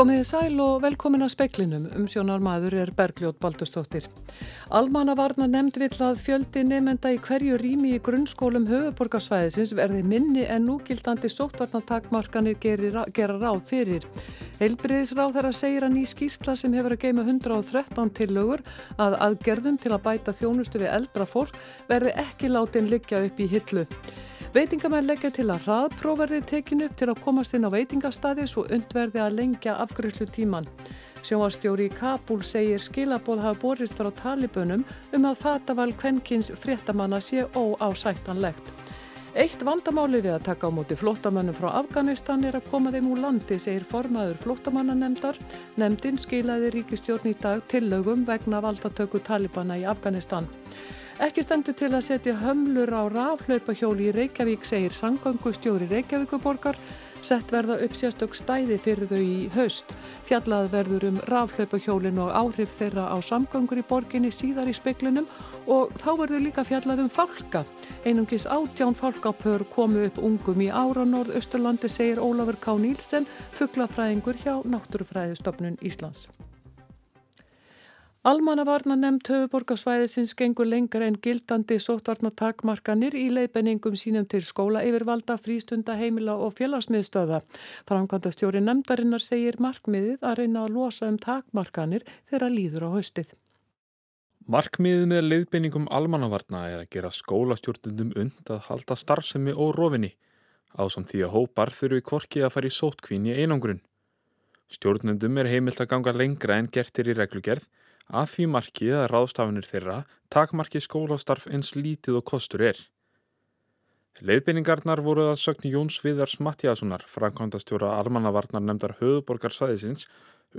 Komiði sæl og velkomin að speklinum, umsjónar maður er Bergljót Baldustóttir. Almanna varna nefnd vill að fjöldi nefnda í hverju rými í grunnskólum höfuborgarsvæðisins verði minni en núgildandi sótvarnatakmarkanir gera ráð fyrir. Heilbriðisráð þar að segja að ný skýrsla sem hefur að geima 113 tillögur að aðgerðum til að bæta þjónustu við eldra fólk verði ekki látin liggja upp í hillu. Veitingamenn leggja til að hraðpróverði tekinu upp til að komast inn á veitingastadi svo undverði að lengja afgryslu tíman. Sjóastjóri í Kabul segir skilabóð hafa borist frá talibunum um að þataval kvenkins fréttamanna sé óásættanlegt. Eitt vandamáli við að taka á móti flottamönnum frá Afganistan er að koma þeim úr landi, segir formaður flottamannanemdar. Nemdin skilaði ríkistjórn í dag tillögum vegna valdatöku talibana í Afganistan. Ekki stendur til að setja hömlur á rafhlaupahjóli í Reykjavík, segir sangangustjóri Reykjavíkuborgar. Sett verða upp sérstök stæði fyrir þau í haust. Fjallað verður um rafhlaupahjólin og áhrif þeirra á samgangur í borginni síðar í speklinum og þá verður líka fjallað um fálka. Einungis átján fálkapör komu upp ungum í ára norð-Östurlandi, segir Ólafur K. Nílsen, fugglafræðingur hjá Náttúrufræðistofnun Íslands. Almannavarna nefnd höfuborgarsvæðisins gengur lengra en gildandi sótvarnatakmarkanir í leiðbenningum sínum til skóla yfirvalda, frístunda, heimila og félagsmiðstöða. Framkvæmda stjóri nefndarinnar segir markmiðið að reyna að losa um takmarkanir þegar líður á haustið. Markmiðið með leiðbenningum almannavarna er að gera skólastjórnundum und að halda starfsemi og rofinni á samt því að hópar þurfi kvorki að fara í sótkvín í einangrun. Stjórnundum er heimilt að ganga lengra en gertir í reglugerð að því markið að ráðstafinir þeirra takmarki skólastarf eins lítið og kostur er. Leifbeiningarnar voru að sögni Jóns Viðars Mattiassonar, framkvæmdastjóra almannavarnar nefndar höfuborgarsvæðisins,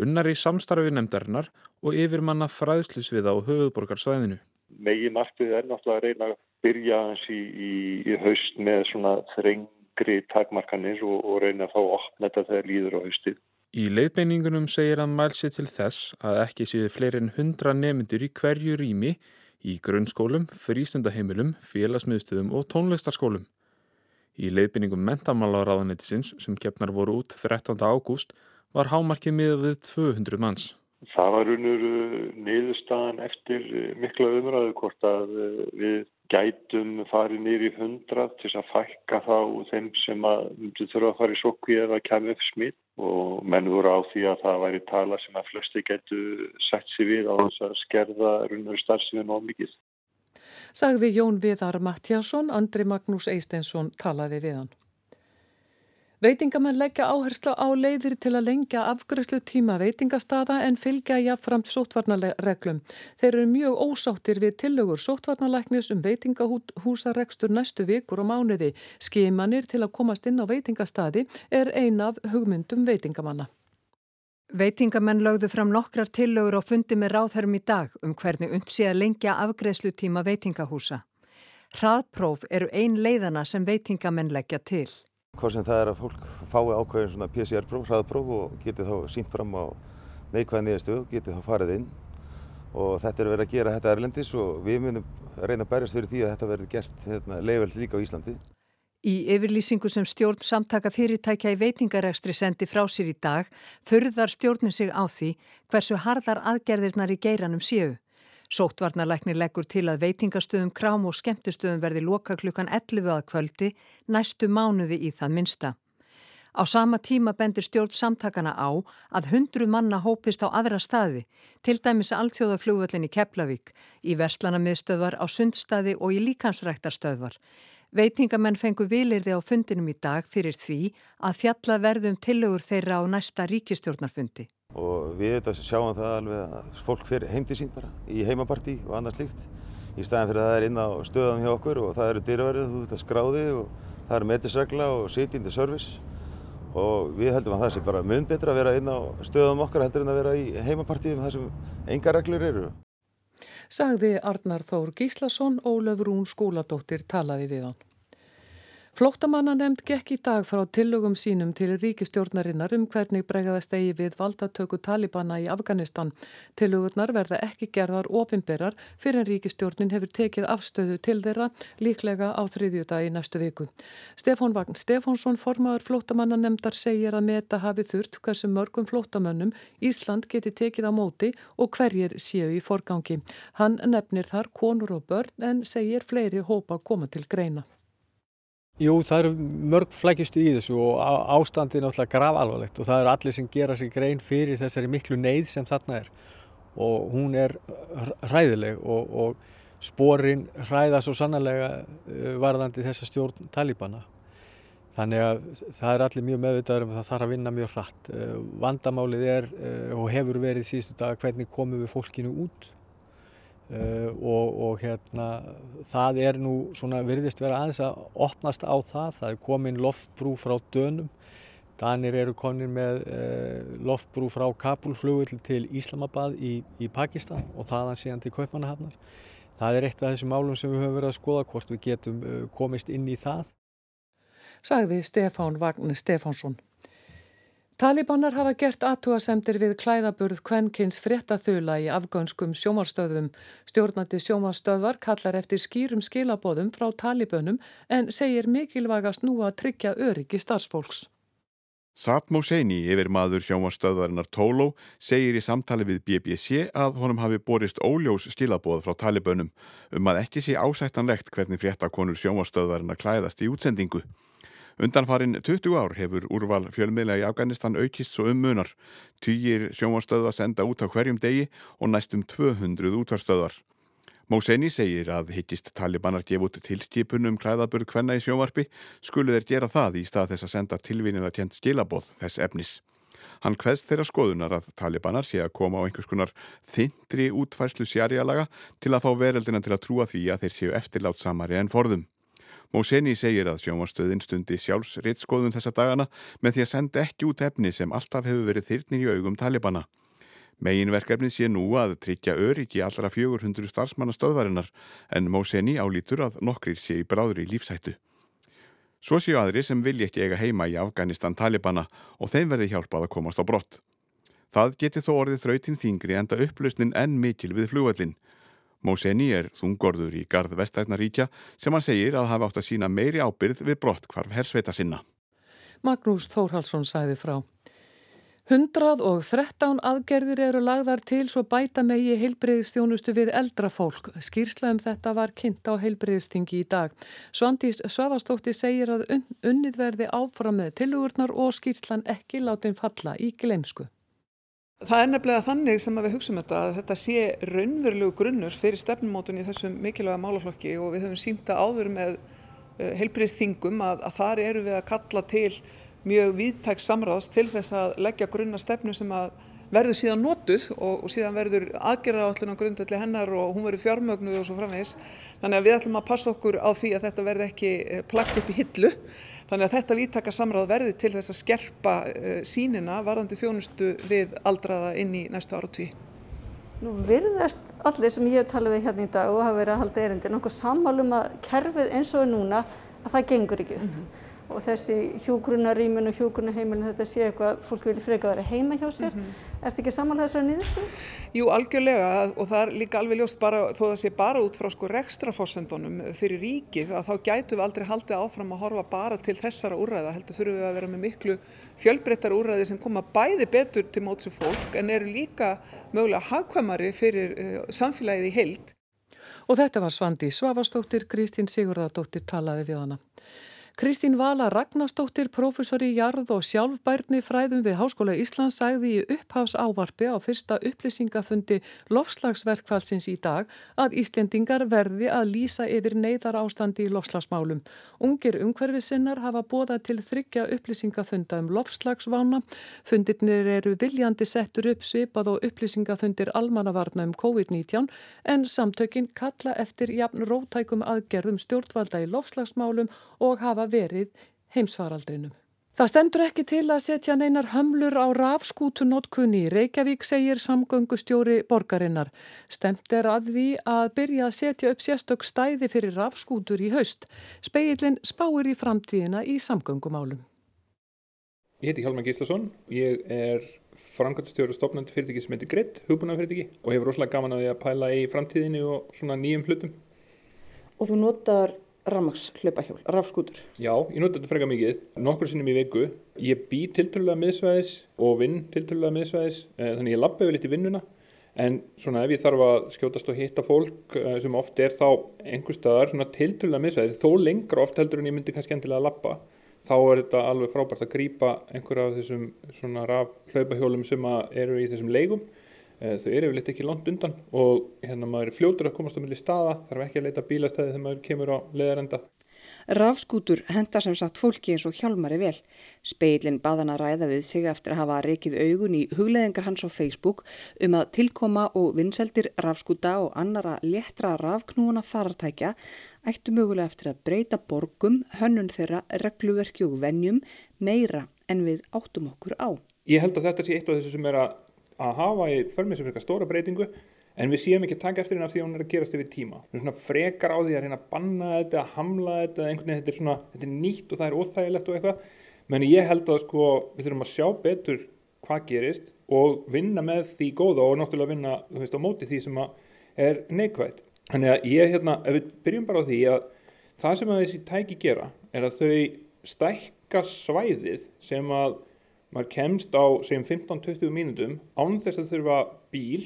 unnar í samstarfi nefndarinnar og yfirmanna fræðslusviða á höfuborgarsvæðinu. Megi markið er náttúrulega að reyna að byrja eins í, í, í haust með svona þrengri takmarkanir og, og reyna að fá þetta þegar líður á haustið. Í leiðbeiningunum segir hann mælsi til þess að ekki séu fleiri en 100 nemyndur í hverju rými í grunnskólum, frístundaheimilum, félagsmiðstöðum og tónlistarskólum. Í leiðbeiningum mentamálaráðanetisins sem keppnar voru út 13. ágúst var hámarkið miða við 200 manns. Það var unur niðurstaðan eftir mikla umræðu hvort að uh, við gætum farið nýri hundra til að fækka þá þeim sem að myndu þurfa að fara í sokku eða kemur upp smitt og menn voru á því að það væri tala sem að flesti getu sett sér við á þess að skerða runnur starfsefinn og mikið. Sagði Jón Viðar Mattiasson, Andri Magnús Eistensson talaði við hann. Veitingamenn leggja áherslu á leiðir til að lengja afgryslu tíma veitingastada en fylgja jáfnframt sótvarnarreglum. Þeir eru mjög ósáttir við tillögur sótvarnarleiknis um veitingahúsarekstur næstu vikur og mánuði. Skimanir til að komast inn á veitingastadi er ein af hugmyndum veitingamanna. Veitingamenn lögðu fram nokkrar tillögur og fundi með ráðherrum í dag um hvernig undsi að lengja afgreðslu tíma veitingahúsa. Hraðpróf eru ein leiðana sem veitingamenn leggja til. Hvað sem það er að fólk fái ákveðin svona PCR-próf, hraðapróf og geti þá sínt fram á neikvæða nýjastu og geti þá farið inn og þetta er verið að gera þetta erlendis og við munum reyna að bærast fyrir því að þetta verði gert hérna, leifveld líka á Íslandi. Í yfirlýsingu sem stjórn samtaka fyrirtækja í veitingarekstri sendi frá sér í dag förðar stjórnin sig á því hversu hardar aðgerðirnar í geiranum séu. Sóttvarnarleikni leggur til að veitingastöðum, krám og skemmtustöðum verði loka klukkan 11 að kvöldi næstu mánuði í það minsta. Á sama tíma bendir stjórn samtakana á að hundru manna hópist á aðra staði, til dæmis alþjóðaflugvöllin í Keflavík, í verslanamiðstöðvar á sundstaði og í líkansræktarstöðvar. Veitingamenn fengu vilirði á fundinum í dag fyrir því að fjalla verðum tillögur þeirra á næsta ríkistjórnarfundi og við þetta sjáum það alveg að fólk fyrir heimdi sín bara í heimapartí og annað slikt í staðan fyrir að það er inn á stöðan hjá okkur og það eru dyrverðið, þú ert að skráði og það eru metisregla og sitjandi service og við heldum að það sé bara mun betra að vera inn á stöðum okkar heldur en að vera í heimapartíum þar sem enga reglur eru. Sagði Arnar Þór Gíslason, Ólaf Rún skóladóttir talaði við hann. Flóttamanna nefnd gekk í dag frá tillögum sínum til ríkistjórnarinnar um hvernig bregðast eigi við valdatöku Talibana í Afganistan. Tillögurnar verða ekki gerðar ofinberar fyrir en ríkistjórnin hefur tekið afstöðu til þeirra líklega á þriðjudag í næstu viku. Stefán Vagn Stefánsson, formadur flóttamanna nefndar, segir að meta hafi þurft hversu mörgum flóttamönnum Ísland geti tekið á móti og hverjir séu í forgangi. Hann nefnir þar konur og börn en segir fleiri hópa koma til greina. Jú, það eru mörg flækjustu í þessu og ástandið er náttúrulega graf alvarlegt og það eru allir sem gera sér grein fyrir þessari miklu neyð sem þarna er og hún er hræðileg og, og sporin hræða svo sannlega eh, varðandi þessa stjórn talibana. Þannig að það er allir mjög meðvitaður um að það þarf að vinna mjög hratt. Eh, vandamálið er eh, og hefur verið síðustu dag hvernig komum við fólkinu út Uh, og, og hérna það er nú svona virðist vera aðeins að opnast á það. Það er komin loftbrú frá Dönum. Danir eru komin með uh, loftbrú frá Kabulflugull til Íslamabad í, í Pakistan og þaðan síðan til Kaupmannahafnar. Það er eitt af þessum málum sem við höfum verið að skoða hvort við getum uh, komist inn í það. Sagði Stefán Vagn Stefánsson Talibanar hafa gert aðtúasemdir við klæðaburð kvenkins fréttaþula í afgönskum sjómarstöðum. Stjórnandi sjómarstöðvar kallar eftir skýrum skilabóðum frá talibönum en segir mikilvægast nú að tryggja öryggi starfsfólks. Saad Mohseini, yfir maður sjómarstöðvarinnar Tóló, segir í samtali við BBC að honum hafi borist óljós skilabóð frá talibönum um að ekki sé ásættanlegt hvernig fréttakonur sjómarstöðvarinnar klæðast í útsendingu. Undanfarin 20 ár hefur úrval fjölmiðlega í Afganistan aukist svo um munar. Týjir sjómanstöða senda út á hverjum degi og næstum 200 útvarstöðar. Móseni segir að hittist talibanar gefa út tilskipunum klæðaburð hvenna í sjómarpi skulu þeir gera það í stað þess að senda tilvinniða tjent skilaboð þess efnis. Hann hveðst þeirra skoðunar að talibanar sé að koma á einhvers konar þindri útfærslu sjarjalaga til að fá veröldina til að trúa því að þeir séu eftirlátt samari en forðum. Móseni segir að sjómanstöðin stundi sjálfsriðskoðun þessa dagana með því að senda ekki út efni sem alltaf hefur verið þyrnir í augum talibana. Meginverkefnið sé nú að tryggja öryggi allra 400 starfsmanna stöðvarinnar en Móseni álítur að nokkrir sé í bráður í lífsættu. Svo séu aðri sem vilja ekki eiga heima í Afganistan talibana og þeim verði hjálpað að komast á brott. Það geti þó orðið þrautinn þingri enda upplausnin enn mikil við flugvallin Móseni er þungorður í gard vestætnaríkja sem hann segir að hafa átt að sína meiri ábyrð við brott hvarf hersveita sinna. Magnús Þórhalsson sæði frá. 113 aðgerðir eru lagðar til svo bæta megi heilbreyðistjónustu við eldra fólk. Skýrsla um þetta var kynnt á heilbreyðstingi í dag. Svandís Svavastótti segir að unnið verði áfram með tilugurnar og skýrslan ekki látin falla í glemsku. Það er nefnilega þannig sem við hugsaum þetta að þetta sé raunverulegu grunnur fyrir stefnumótun í þessum mikilvæga málaflokki og við höfum sínt að áður með eh, heilbriðsþingum að, að þar eru við að kalla til mjög viðtæks samráðs til þess að leggja grunna stefnu sem að verður síðan notuð og, og síðan verður aðgerraállin á grundvelli hennar og hún verður fjármögnuð og svo framvegis. Þannig að við ætlum að passa okkur á því að þetta verði ekki eh, plagt upp í hillu. Þannig að þetta viðtaka samráð verði til þess að skerpa uh, sínina varðandi þjónustu við aldraða inn í næstu ára tví. Nú virðast allir sem ég hef talið við hérna í dag og hafa verið að halda erindi nokkuð sammálum að kerfið eins og núna að það gengur ekki upp. Mm -hmm og þessi hjógrunarýmun og hjógrunarheimilin þetta sé eitthvað fólk vilja freka að vera heima hjá sér. Mm -hmm. Er þetta ekki samanlega þessari nýðustu? Jú, algjörlega og það er líka alveg ljóst bara, þó það sé bara út frá sko rekstrafórsendunum fyrir ríkið að þá gætu við aldrei haldið áfram að horfa bara til þessara úrræða. Heldur þurfum við að vera með miklu fjölbreyttar úrræði sem koma bæði betur til mótsu fólk en eru líka mögulega hagkvæmari fyrir uh, samfélagið í heild. Og þetta var Svandi Svavastóttir, Kristín Sigurðardóttir talaði við hana. Kristín Vala Ragnarstóttir, professor í jarð og sjálfbærni fræðum við Háskóla Íslands sagði í upphás ávarfi á fyrsta upplýsingafundi lofslagsverkfallsins í dag að Íslendingar verði að lýsa yfir neyðar ástandi í lofslagsmálum. Ungir umhverfisinnar hafa bóðað til þryggja upplýsingafunda um lofslagsvána. Fundirnir eru viljandi settur upp svipað og upplýsingafundir almannavarna um COVID-19 en samtökin kalla eftir jafn rótækum aðgerðum stjórnvalda í lofslagsmálum og hafa verið heimsfaraldrinum. Það stendur ekki til að setja neinar hömlur á rafskútunótkunni. Reykjavík segir samgöngustjóri borgarinnar. Stemt er að því að byrja að setja upp sérstök stæði fyrir rafskútur í haust. Speillin spáir í framtíðina í samgöngumálum. Ég heiti Hjalmar Gíslason. Ég er framkvæmstjóri stopnandi fyrirtæki sem heitir Grid, hugbúnafyrirtæki og hefur rosalega gaman að því að pæla í framtíðinu og svona nýjum hlutum. Og þú notar rafmaks hlaupahjól, rafskútur? Já, ég nota þetta freka mikið, nokkur sinnum í viku. Ég bý tilturlega miðsvæðis og vinn tilturlega miðsvæðis, eh, þannig ég lappa yfir litt í vinnuna. En svona ef ég þarf að skjótast og hitta fólk eh, sem oft er þá einhver staðar svona tilturlega miðsvæðis, þó lengra oft heldur en ég myndi kannski endilega að lappa, þá er þetta alveg frábært að grýpa einhverja af þessum svona raf hlaupahjólum sem eru í þessum leigum Eh, þau eru yfirleitt ekki langt undan og hérna maður er fljótur að komast á milli staða, þarf ekki að leita bílastæði þegar maður kemur á leðarenda. Rafskútur henda sem sagt fólki eins og hjálmari vel. Speilin baðan að ræða við sig eftir að hafa reikið augun í hugleðingar hans á Facebook um að tilkoma og vinseldir rafskúta og annara léttra rafknúana farartækja ættu mögulega eftir að breyta borgum, hönnun þeirra, regluverki og vennjum meira en við áttum okkur á. Ég held að þetta sé eitt af þessu sem er að að hafa í förmið sem fyrir stóra breytingu en við séum ekki taka eftir af því að hún er að gerast yfir tíma. Við erum svona frekar á því að reyna að banna þetta, að hamla þetta, einhvern veginn þetta er svona, þetta er nýtt og það er óþægilegt og eitthvað. Menni ég held að sko við þurfum að sjá betur hvað gerist og vinna með því góða og náttúrulega vinna, þú veist, á móti því sem er neikvægt. Þannig að ég hérna, ef við byrjum bara á því að það sem að þessi tæki gera er að þau stækka svæðið sem að maður kemst á segjum 15-20 mínutum án þess að þurfa bíl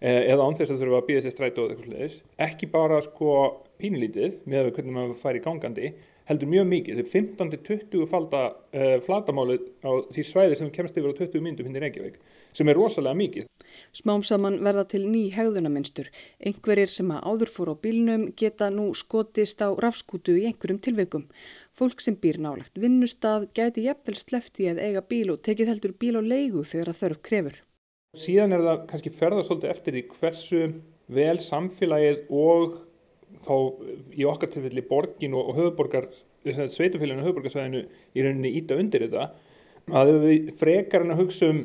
eh, eða án þess að þurfa að býða sér strætu og eitthvað sluðis, ekki bara sko pínlítið með hvernig maður fær í gangandi heldur mjög mikið, þau 15-20 falda uh, flatamáli á því svæði sem kemst yfir á 20 mínutum hindi Reykjavík sem er rosalega mikið. Smám saman verða til ný hegðunaminstur. Einhverjir sem að áður fór á bílnum geta nú skotist á rafskútu í einhverjum tilveikum. Fólk sem býr nálagt vinnustad gæti jafnvel slefti að eiga bíl og tekið heldur bíl á leigu þegar að þörf krefur. Síðan er það kannski ferðast eftir því hversu vel samfélagið og þá í okkar tilfelli borgin og höfuborgar, sveitufélaginu og höfuborgarsvæðinu í rauninni íta undir þetta. Að við frekar en að hugsa um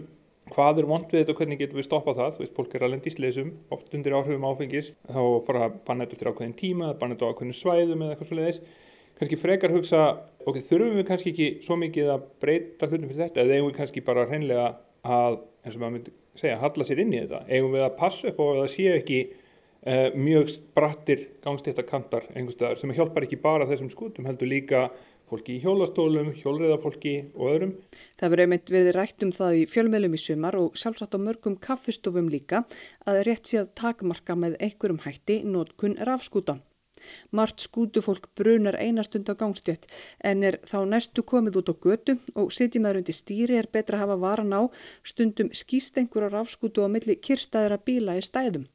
hvað er vond við þetta og hvernig getum við stoppað það þú veist, fólk er að lendi í slesum, oft undir áhrifum áfengis þá fara að banna þetta eftir ákveðin tíma banna þetta á ákveðin svæðum eða eitthvað svolítið kannski frekar hugsa, ok, þurfum við kannski ekki svo mikið að breyta hlutum fyrir þetta eða eigum við kannski bara hreinlega að, eins og maður myndi segja, halla sér inn í þetta? Eigum við að passa upp og að það sé ekki uh, mjög sprattir gangstéttakantar einhverstaðar sem hjálpar ekki bara þessum skutum heldur líka fólki í hjólastólum, hjólriðafólki og öðrum. Það verður einmitt verið rætt um það í fjölmeðlum í sumar og sjálfsagt á mörgum kaffistofum líka að rétt sé að takmarka með einhverjum hætti nótkunn rafskúta. Mart skútufólk brunar einastund á gangstétt en er þá næstu komið út á götu og sitjum þar undir stýri er betra að hafa varan á stundum skýst einhverjar rafskútu á milli kirstaðira bíla í stæðum.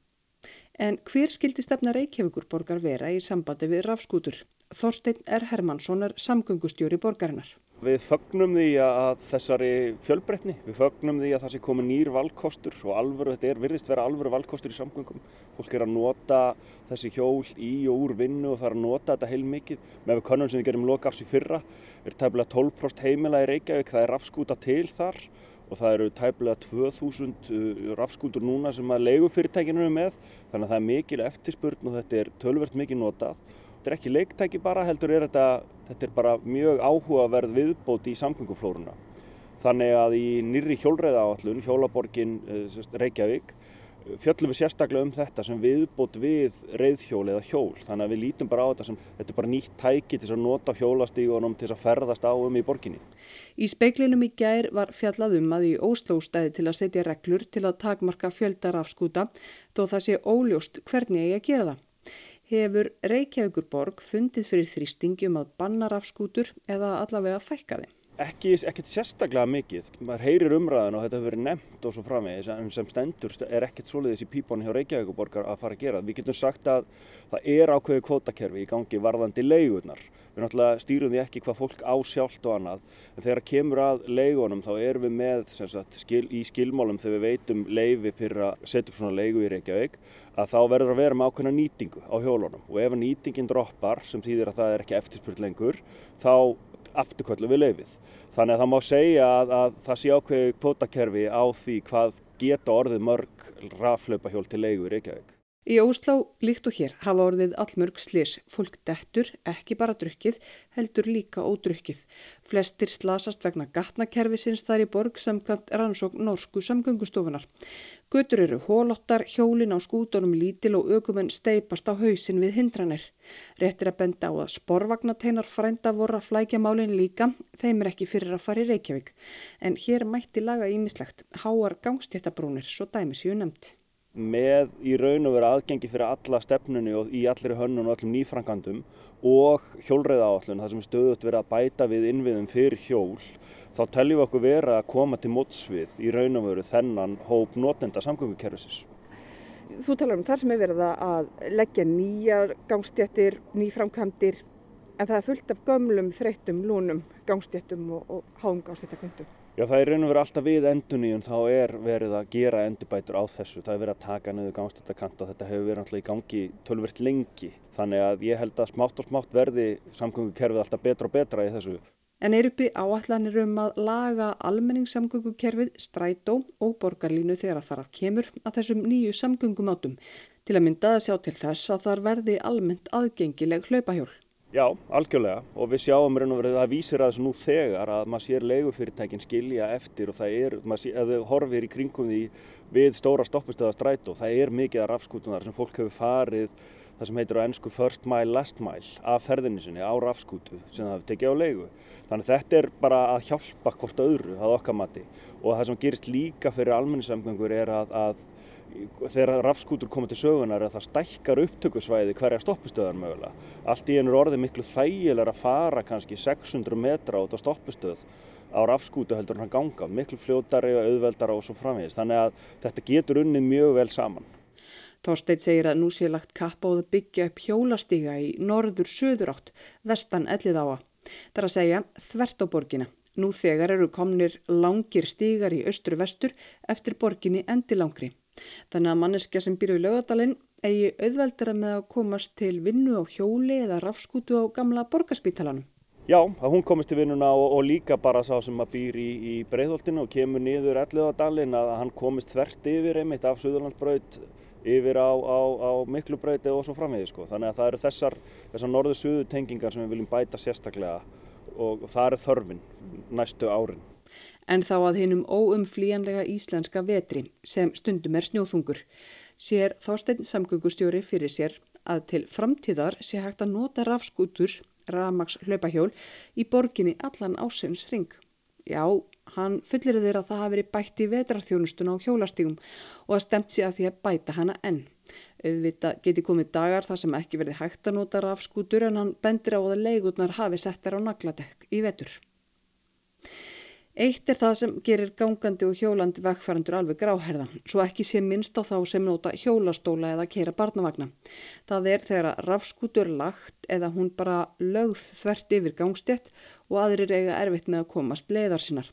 En hver skildi stefna Reykjavíkur borgar vera í sambandi við rafskútur? Þorstein R. Hermansson er samgöngustjóri borgarinnar. Við fögnum því að þessari fjölbreytni, við fögnum því að það sé komið nýr valkostur og alvöru, þetta er virðist vera alvöru valkostur í samgöngum. Fólk er að nota þessi hjól í og úr vinnu og það er að nota þetta heil mikið. Með við konum sem við gerum loka afs í fyrra er tæmlega 12% heimila í Reykjavík, það er rafskúta til þar og það eru tæplega 2000 uh, rafskútur núna sem að leigufyrirtækinu eru með þannig að það er mikil eftirspurn og þetta er tölvert mikið notað. Þetta er ekki leiktæki bara heldur er þetta, þetta er bara mjög áhugaverð viðbót í samgönguflórunna. Þannig að í nýri hjólreiða áallun, hjólaborgin uh, Reykjavík fjöllum við sérstaklega um þetta sem viðbót við reyðhjól eða hjól þannig að við lítum bara á þetta sem þetta er bara nýtt tæki til að nota hjólastígunum til að ferðast á um í borginni. Í speiklinum í gær var fjallað um að í óslóstæði til að setja reglur til að takmarka fjöldar af skúta þó það sé óljóst hvernig ég að gera það. Hefur Reykjavíkur borg fundið fyrir þrýstingi um að banna rafskútur eða allavega fækka þeim? Ekki, ekkert sérstaklega mikið. Maður heyrir umræðan og þetta hefur verið nefnt og svo framvegis en sem stendur er ekkert svoleiðis í pípónu hjá Reykjavíkuborgar að fara að gera. Við getum sagt að það er ákveðu kvótakerfi í gangi varðandi leigunar. Við náttúrulega stýrum því ekki hvað fólk á sjálft og annað en þegar kemur að leigunum þá erum við með sagt, skil, í skilmálum þegar við veitum leifi fyrir að setja upp svona leigu í Reykjavík að þá verður að vera með ákveðna nýtingu á hjólunum og ef nýtingin droppar sem þýðir að það er ekki eftirspurt lengur þá afturkvöldu við leifið. Þannig að það má segja að, að það sé ákveði kvotakerfi á því hvað geta orðið mörg raflaupahjól til leigu í Reykjavík. Í Óslá, líkt og hér, hafa orðið allmörg slis. Fólk dettur, ekki bara drukkið, heldur líka ódrukkið. Flestir slasast vegna gatnakerfisins þar í borg samkvæmt rannsókn norsku samgöngustofunar. Götur eru hólottar, hjólin á skútonum lítil og aukumenn steipast á hausin við hindranir. Réttir að benda á að sporvagnateinar frænda voru að flækja málinn líka, þeim er ekki fyrir að fara í Reykjavík. En hér mætti laga ímislegt, háar gangstéttabrúnir, svo dæmis ég nefnt með í raun og vera aðgengi fyrir alla stefnunni og í allir hönnun og allum nýfrangandum og hjólreiða áallun, það sem stöðut verið að bæta við innviðum fyrir hjól, þá teljum við okkur vera að koma til mótsvið í raun og veru þennan hóp notenda samgöngukerfisins. Þú talar um þar sem er verið að leggja nýjar gangstjættir, nýframkvæmdir, en það er fullt af gömlum, þreyttum, lúnum gangstjættum og, og háum gangstjættakvöndum. Já, það er raun og verið alltaf við enduníun, þá er verið að gera endurbætur á þessu. Það er verið að taka niður gangstættakant og þetta hefur verið alltaf í gangi tölvert lengi. Þannig að ég held að smátt og smátt verði samgöngukerfið alltaf betra og betra í þessu. En er uppi áallanir um að laga almenningssamgöngukerfið, strætó og borgarlínu þegar það kemur að þessum nýju samgöngumátum til að mynda að sjá til þess að þar verði almennt aðgengileg hlaupahjól. Já, algjörlega og við sjáum raun og verið að það vísir að þessu nú þegar að maður sér leigufyrirtækin skilja eftir og það er, ef þau horfir í kringum því við stóra stoppustöða strætó, það er mikið af rafskútunar sem fólk hefur farið það sem heitir á ennsku first mile, last mile af ferðinni sinni á rafskútu sem það hefur tekið á leigu. Þannig þetta er bara að hjálpa hvort öðru að okkar mati og það sem gerist líka fyrir almenningssamgöngur er að, að þegar rafskútur koma til sögunar að það stækkar upptökusvæði hverja stoppustöðar mögulega. Allt í einur orði miklu þægilega að fara kannski 600 metra át á stoppustöð á rafskútu heldur hann ganga, miklu fljótari og auðveldara og svo framvegist. Þannig að þetta getur unnið mjög vel saman. Þorsteit segir að nú sé lagt kappa á það byggja upp hjólastíga í norður-söður átt, vestan ellið á að. Það er að segja þvert á borgina. Nú þegar eru komnir langir stígar í östru-vestur eftir borginni endilangri. Þannig að manneskja sem býr við lögadalinn eigi auðveldara með að komast til vinnu á hjóli eða rafskútu á gamla borgarspítalanum. Já, að hún komist til vinnuna og, og líka bara sá sem að býr í, í breyðholtinu og kemur niður elliðadalinn að hann komist þvert yfir einmitt af Suðurlandsbraut yfir á, á, á Miklubrauti og svo framvegið sko. Þannig að það eru þessar, þessar norðu-suðu tengingar sem við viljum bæta sérstaklega og það eru þörfin næstu árin en þá að hinnum óumflíjanlega íslenska vetri sem stundum er snjóþungur. Sér Þorstein samgöngustjóri fyrir sér að til framtíðar sé hægt að nota rafskútur, rafmaks hlaupahjól, í borginni allan ásins ring. Já, hann fullir þeir að það hafi verið bætt í vetrarþjónustuna á hjólastígum og að stemt sér að því að bæta hana enn. Auðvita geti komið dagar þar sem ekki verið hægt að nota rafskútur en hann bendir á að leigurnar hafi sett þær á nagladekk í vetur. Eitt er það sem gerir gangandi og hjólandi vekkfærandur alveg gráherða, svo ekki sé minnst á þá sem nota hjólastóla eða keira barnavagna. Það er þegar að rafskútur lagt eða hún bara lögð þvert yfir gangstjett og aðrir eiga erfitt með að komast leiðar sinnar.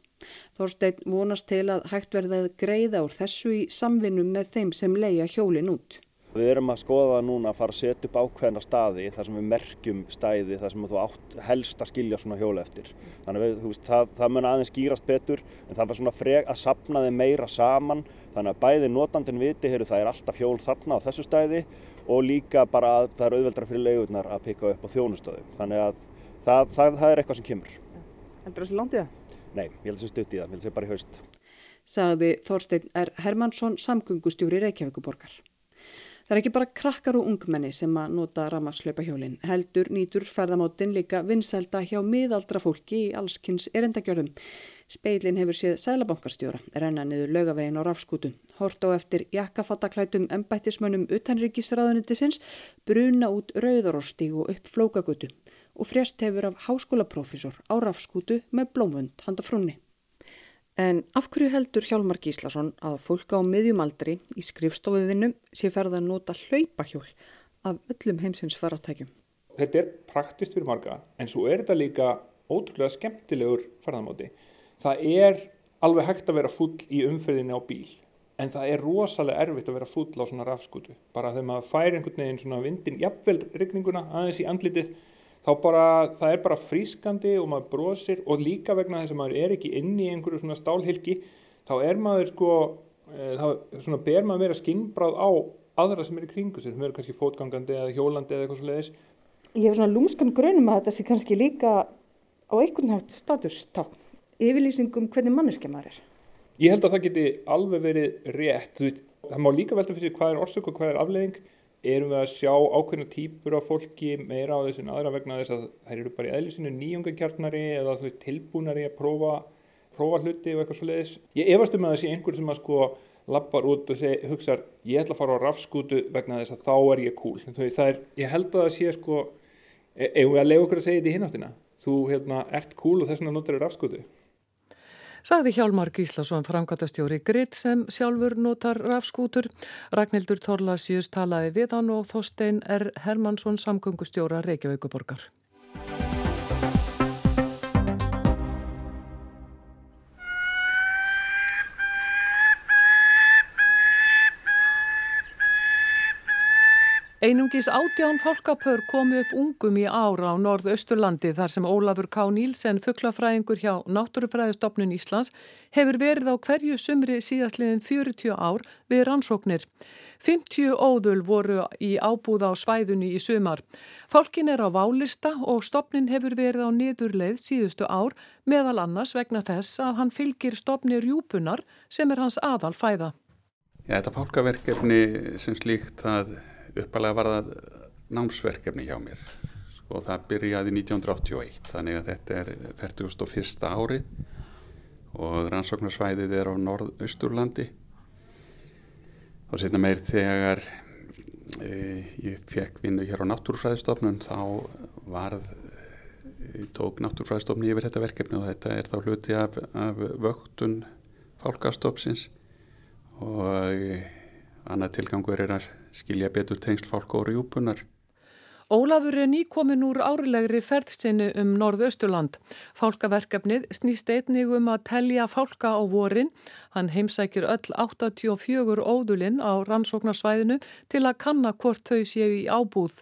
Þorstein vonast til að hægt verða að greiða úr þessu í samvinnu með þeim sem leia hjólin út. Við erum að skoða núna að fara að setja upp ákveðna staði þar sem við merkjum stæði þar sem þú átt helst að skilja svona hjóla eftir. Þannig að veist, það, það mun aðeins skýrast betur en það var svona freg að sapna þið meira saman þannig að bæði notandin viti heyru það er alltaf hjól þarna á þessu stæði og líka bara að það er auðveldra fyrir leiðurnar að pikka upp á þjónustöðu. Þannig að það, það, það er eitthvað sem kemur. Heldur það svo langt í það? Nei, ég held sé stutt í það, ég held sé bara í haust. Sagði Þorstein R. Hermansson, samgöngustjóri Reykjavíkuborgar. Það er ekki bara krakkar og ungmenni sem að nota ramaslöpahjólinn. Heldur nýtur ferðamáttin líka vinsælda hjá miðaldra fólki í allskynns erendagjörðum. Speilin hefur séð sælabankarstjóra, renna niður lögavegin á rafskútu. Hort á eftir jakkafattaklætum embættismönnum utanryggisraðunitisins, bruna út rauðaróstíg og upp flókagutu. Og frjast hefur af háskólaprófísor á rafskútu með blómvönd handa frunni. En af hverju heldur Hjálmar Gíslason að fólk á miðjumaldri í skrifstofuvinnu sé ferða að nota hlaupahjól af öllum heimsins faratækjum? Þetta er praktist fyrir marga en svo er þetta líka ótrúlega skemmtilegur ferðamáti. Það er alveg hægt að vera full í umferðinni á bíl en það er rosalega erfitt að vera full á svona rafskutu. Bara þegar maður fær einhvern veginn svona vindin, jafnvel regninguna aðeins í andlitið þá bara, það er bara frískandi og maður brosir og líka vegna þess að maður er ekki inn í einhverju svona stálhylki þá er maður sko e, þá svona ber maður meira skinnbráð á aðra sem eru í kringu sem eru kannski fótgangandi eða hjólandi eða eitthvað svo leiðis Ég hef svona lúmskan grunum að þetta sé kannski líka á einhvern nátt statustá yfirlýsingum hvernig manneskja maður er. Ég held að það geti alveg verið rétt veist, það má líka velta fyrir sig hvað er orsök og hvað er afleðing erum við að sjá ákveðna típur af fólki meira á þessu en aðra vegna þess að þær eru bara í eðlisinu nýjungakjarnari eða þú veist tilbúnari að prófa, prófa hluti og eitthvað svo leiðis. Ég efast um að það sé einhver sem að sko lappar út og seg, hugsaður ég ætla að fara á rafskútu vegna þess að þá er ég cool. Veist, er, ég held að það sé sko, ef við að lega okkur að segja þetta í hináttina, þú hérna, ert cool og þess vegna notar þér rafskútu sagði Hjálmar Gíslason framkvæmtastjóri Gritt sem sjálfur notar rafskútur. Ragnhildur Torlasjus talaði við hann og Þorstein R. Hermansson samgöngustjóra Reykjavíkuborgar. Einungis átján fólkapör komu upp ungum í ára á norðausturlandi þar sem Ólafur K. Nílsen, fugglafræðingur hjá Náttúrufræðistofnun Íslands, hefur verið á hverju sumri síðastliðin 40 ár við rannsóknir. 50 óðul voru í ábúða á svæðunni í sumar. Fólkin er á válista og stopnin hefur verið á niðurleið síðustu ár meðal annars vegna þess að hann fylgir stopni rjúpunar sem er hans aðal fæða. Ja, þetta fólkaverkefni sem slíkt að uppalega var það námsverkefni hjá mér og sko, það byrjaði 1981 þannig að þetta er 41. ári og rannsóknarsvæðið er á norðausturlandi og setna meir þegar e, ég fekk vinnu hér á Náttúrfræðistofnun þá varð e, tók Náttúrfræðistofnun yfir þetta verkefni og þetta er þá hluti af, af vöktun fálkastofsins og e, annað tilgangur er að skilja betur tengsl fólk og rjúpunar. Ólafur er nýkomin úr árilegri ferðsinu um Norðausturland. Fálkaverkefnið snýst einnig um að telja fálka á vorin. Hann heimsækir öll 84 óðulinn á rannsóknarsvæðinu til að kanna hvort þau séu í ábúð.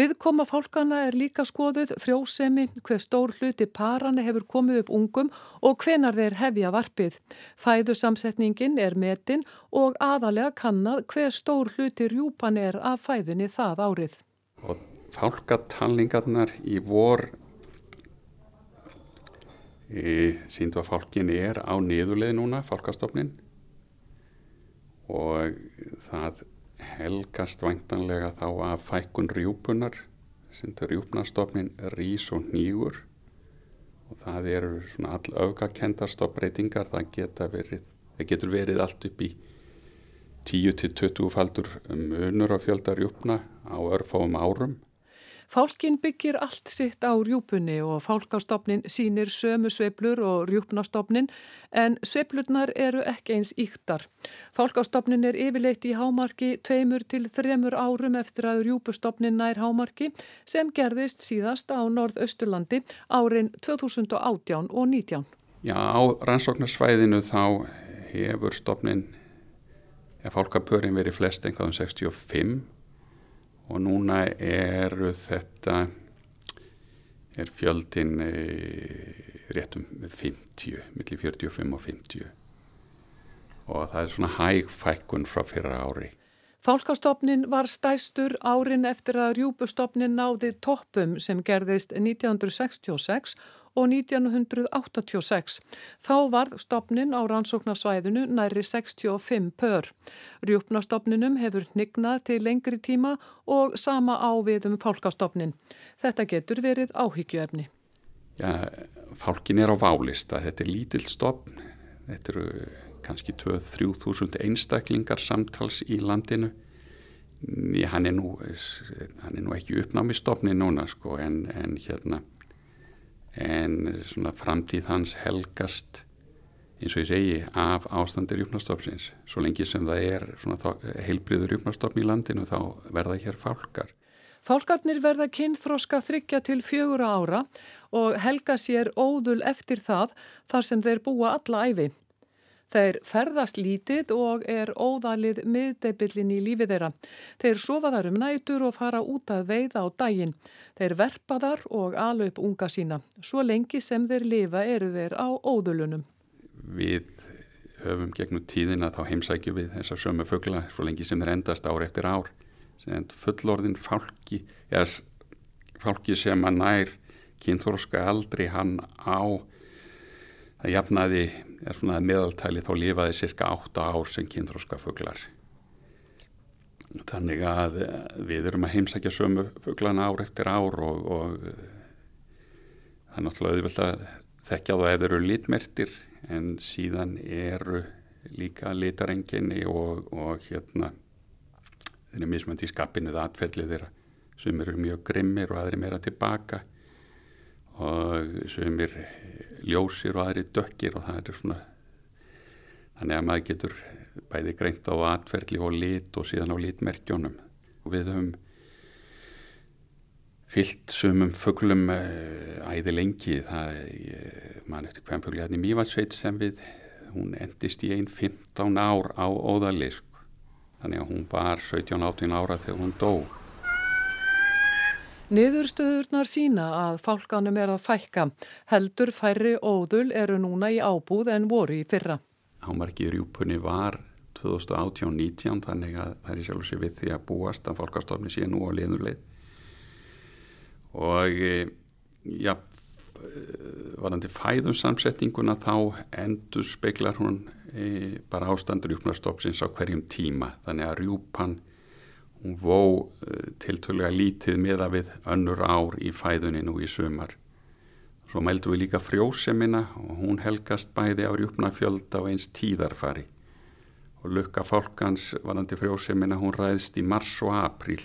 Viðkoma fálkana er líka skoðuð frjósemi, hver stór hluti parana hefur komið upp ungum og hvenar þeir hefja varpið. Fæðusamsetningin er metin og aðalega kannad hver stór hluti rjúpan er af fæðunni það árið. Fálkatalningarnar í vor. E, síndu að fálkin er á niðurleið núna, fálkastofnin og það helgast væntanlega þá að fækkun rjúpunar þau rjúpnastofnin rís og nýgur og það eru svona all auðgakendastofbreytingar það geta verið, það getur verið allt upp í 10-20 faldur munur á fjöldar rjúpna á örfáum árum Fálkin byggir allt sitt á rjúpunni og fálkastofnin sínir sömu sveiblur og rjúpnastofnin en sveiblurnar eru ekki eins íktar. Fálkastofnin er yfirleitt í hámarki tveimur til þremur árum eftir að rjúpustofnin nær hámarki sem gerðist síðast á norðausturlandi árin 2018 og 19. Já, á rannsóknarsvæðinu þá hefur stofnin, ja, fálkapörin verið flest einhverjum 65 og núna eru þetta er fjöldin e, réttum 50, millir 45 og 50 og það er svona hæg fækkun frá fyrra ári. Fálkastofnin var stæstur árin eftir að rjúbustofnin náði toppum sem gerðist 1966 og 1986. Þá varð stopnin á rannsóknarsvæðinu næri 65 pör. Rjúpnastofninum hefur hnignað til lengri tíma og sama ávið um fálkastofnin. Þetta getur verið áhyggjuefni. Já, fálkin er á válista. Þetta er lítill stopn. Þetta eru kannski 2-3 þúsund einstaklingar samtals í landinu. Hann er nú, hann er nú ekki uppnámi stopni núna sko en, en hérna en svona framtíð hans helgast eins og ég segi af ástandir rjúpnastofnsins svo lengi sem það er heilbriður rjúpnastofn í landinu þá verða hér fálkar. Fálkarnir verða kynþróska þryggja til fjögura ára og helga sér óðul eftir það þar sem þeir búa alla æfi. Þeir ferðast lítið og er óðalið miðdeibillin í lífið þeirra. Þeir sofa þar um nætur og fara út að veiða á daginn. Þeir verpa þar og ala upp unga sína. Svo lengi sem þeir lifa eru þeir á óðulunum. Við höfum gegnum tíðina þá heimsækju við þessar sömu fuggla svo lengi sem þeir endast ár eftir ár. Fullorðin fálki, eða fálki sem að nær kynþórska aldrei hann á það jafnaði, er svona meðaltæli þá lifaði cirka 8 ár sem kynþróska fugglar þannig að við erum að heimsækja sömu fugglana ár eftir ár og, og það er náttúrulega auðvitað að þekkja þá eða eru litmertir en síðan eru líka litarenginni og, og hérna þeir eru mismöndi í skapinu það atfellið þeirra. Sem eru mjög grimmir og aðri meira tilbaka og sem er ljósir og aðri dökkir og það er svona þannig að maður getur bæði greint á atferðli og lit og síðan á litmerkjónum og við höfum fyllt sumum fugglum eh, æði lengi. Það mann eftir hvem fuggli hérna í Mývarsveit sem við hún endist í einn 15 ár á óðalisk þannig að hún var 17-18 ára þegar hún dó Niðurstöðurnar sína að fálkanum er að fækka. Heldur færri óðul eru núna í ábúð en voru í fyrra. Hámarki rjúpunni var 2018-19 þannig að það er sjálf sér við því að búast að fálkastofni sé nú á liðnuleið. Og e, já, e, varandi fæðumsamsetninguna þá endur speiklar hún e, bara ástandur júpnarstofnsins á hverjum tíma. Þannig að rjúpan Hún vó eh, tiltölulega lítið meða við önnur ár í fæðunni nú í sumar. Svo mældu við líka frjósemina og hún helgast bæði á rjúpnafjölda og eins tíðarfari. Og lukka fólkans varandi frjósemina hún ræðst í mars og april.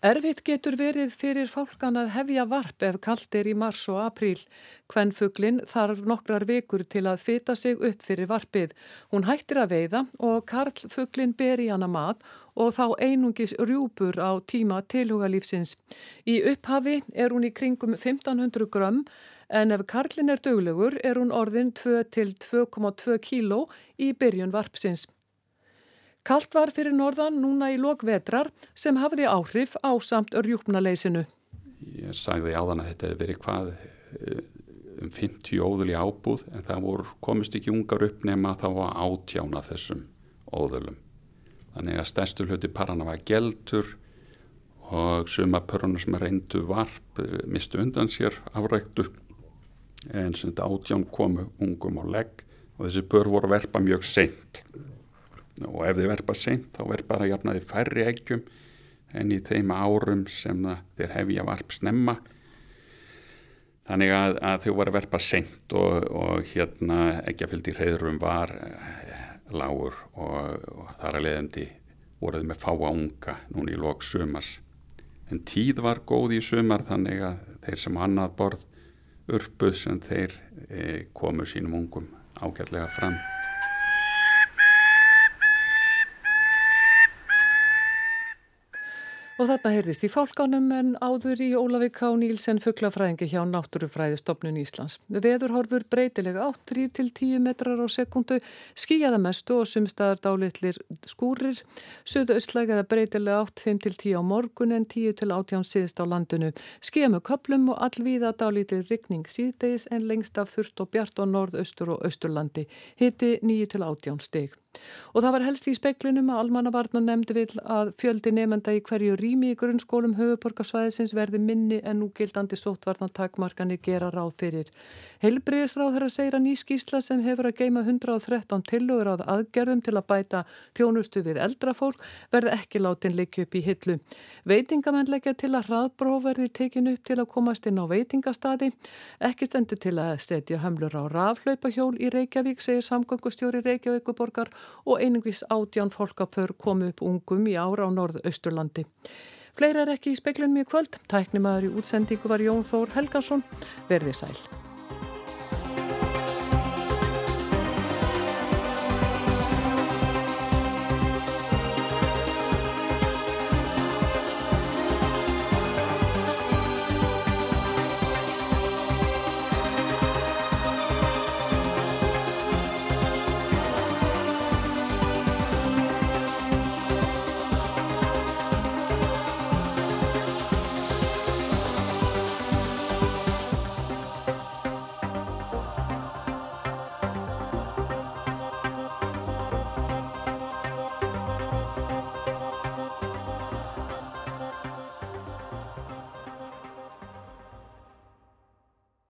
Erfitt getur verið fyrir fólkan að hefja varp ef kallt er í mars og apríl. Kvennfuglin þarf nokkrar vikur til að fita sig upp fyrir varpið. Hún hættir að veiða og karlfuglin ber í hana mat og þá einungis rjúpur á tíma tilhugalífsins. Í upphafi er hún í kringum 1500 grömm en ef karlin er döglegur er hún orðin 2 til 2,2 kíló í byrjun varpsins. Kalt var fyrir norðan núna í lokvetrar sem hafði áhrif á samt örjúknaleysinu. Ég sagði áðan að þetta hefði verið hvað eh, um 50 óðul í ábúð en það voru, komist ekki ungar upp nema þá að átjána þessum óðulum. Þannig að stærstu hluti parana var geltur og suma pöruna sem reyndu varp eh, mistu undan sér afræktu. En sem þetta átján komu ungum á legg og þessi pör voru verpa mjög seint. Og ef þið verpa seint þá verð bara jafnaði færri eggjum en í þeim árum sem þeir hefja varp snemma. Þannig að, að þau var að verpa seint og, og hérna eggjafyldi hreðrum var eh, lágur og, og þar að leiðandi voruð með fáa unga núni í lok sumas en tíð var góð í sumar þannig að þeir sem annað borð urpuð sem þeir eh, komu sínum ungum ágætlega fram Og þarna heyrðist í fálkanum en áður í Ólavík K. Nílsen fugglafræðingi hjá Náttúrufræðistofnun Íslands. Veðurhorfur breytilega 8-10 metrar á sekundu, skíjaða mestu og sumstaðar dálitlir skúrir, söðu östlæg eða breytilega 8-5-10 á morgun en 10-18 síðst á landinu. Skíja með köplum og allvíða dálitlir rigning síðdeis en lengst af þurft og bjart á norðaustur og austurlandi. Hitti 9-18 steg. Og það var helst í speklunum að almannavarnar nefndi vil að fjöldi nefnda í hverju rými í grunnskólum höfuborgarsvæðisins verði minni en núgildandi sótvarnartakmarkanir gera ráð fyrir. Heilbriðisráð þeirra segir að ný skísla sem hefur að geima 113 tillögur áð aðgerðum til að bæta þjónustu við eldrafólk verði ekki látin leikju upp í hillu. Veitingamenn leggja til að hraðbróf verði tekinu upp til að komast inn á veitingastadi. Ekki stendur til að setja hömlur á raflaupahjól í Reykjavík, segir samgöngustjóri Reykjavíkuborgar og einingvis átján fólkapör komu upp ungum í ára á norðausturlandi. Fleira er ekki í speiklunum í kvöld. Tæknimaður í útsendingu var Jón Þór Helgason. Verði sæl.